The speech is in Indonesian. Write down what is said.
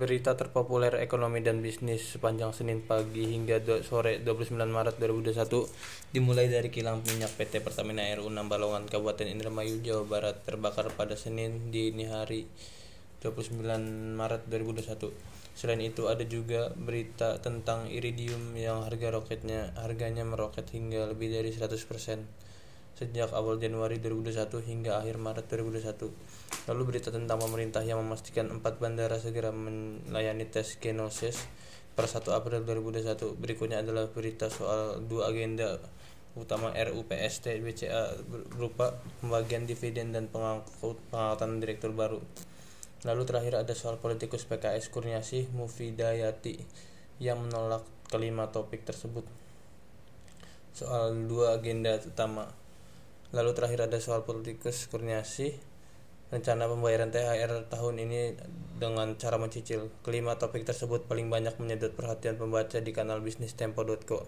Berita terpopuler ekonomi dan bisnis sepanjang Senin pagi hingga do- sore 29 Maret 2021 dimulai dari kilang minyak PT Pertamina RU 6 Balongan Kabupaten Indramayu Jawa Barat terbakar pada Senin dini hari 29 Maret 2021. Selain itu ada juga berita tentang iridium yang harga roketnya harganya meroket hingga lebih dari 100% sejak awal Januari 2021 hingga akhir Maret 2021. Lalu berita tentang pemerintah yang memastikan empat bandara segera melayani tes genosis per 1 April 2021. Berikutnya adalah berita soal dua agenda utama RUU PST BCA berupa pembagian dividen dan pengangkut pengangkatan direktur baru. Lalu terakhir ada soal politikus PKS Kurniasih Mufidayati yang menolak kelima topik tersebut. Soal dua agenda utama Lalu terakhir ada soal politikus Kurniasih rencana pembayaran THR tahun ini dengan cara mencicil. Kelima topik tersebut paling banyak menyedot perhatian pembaca di kanal bisnis tempo.co.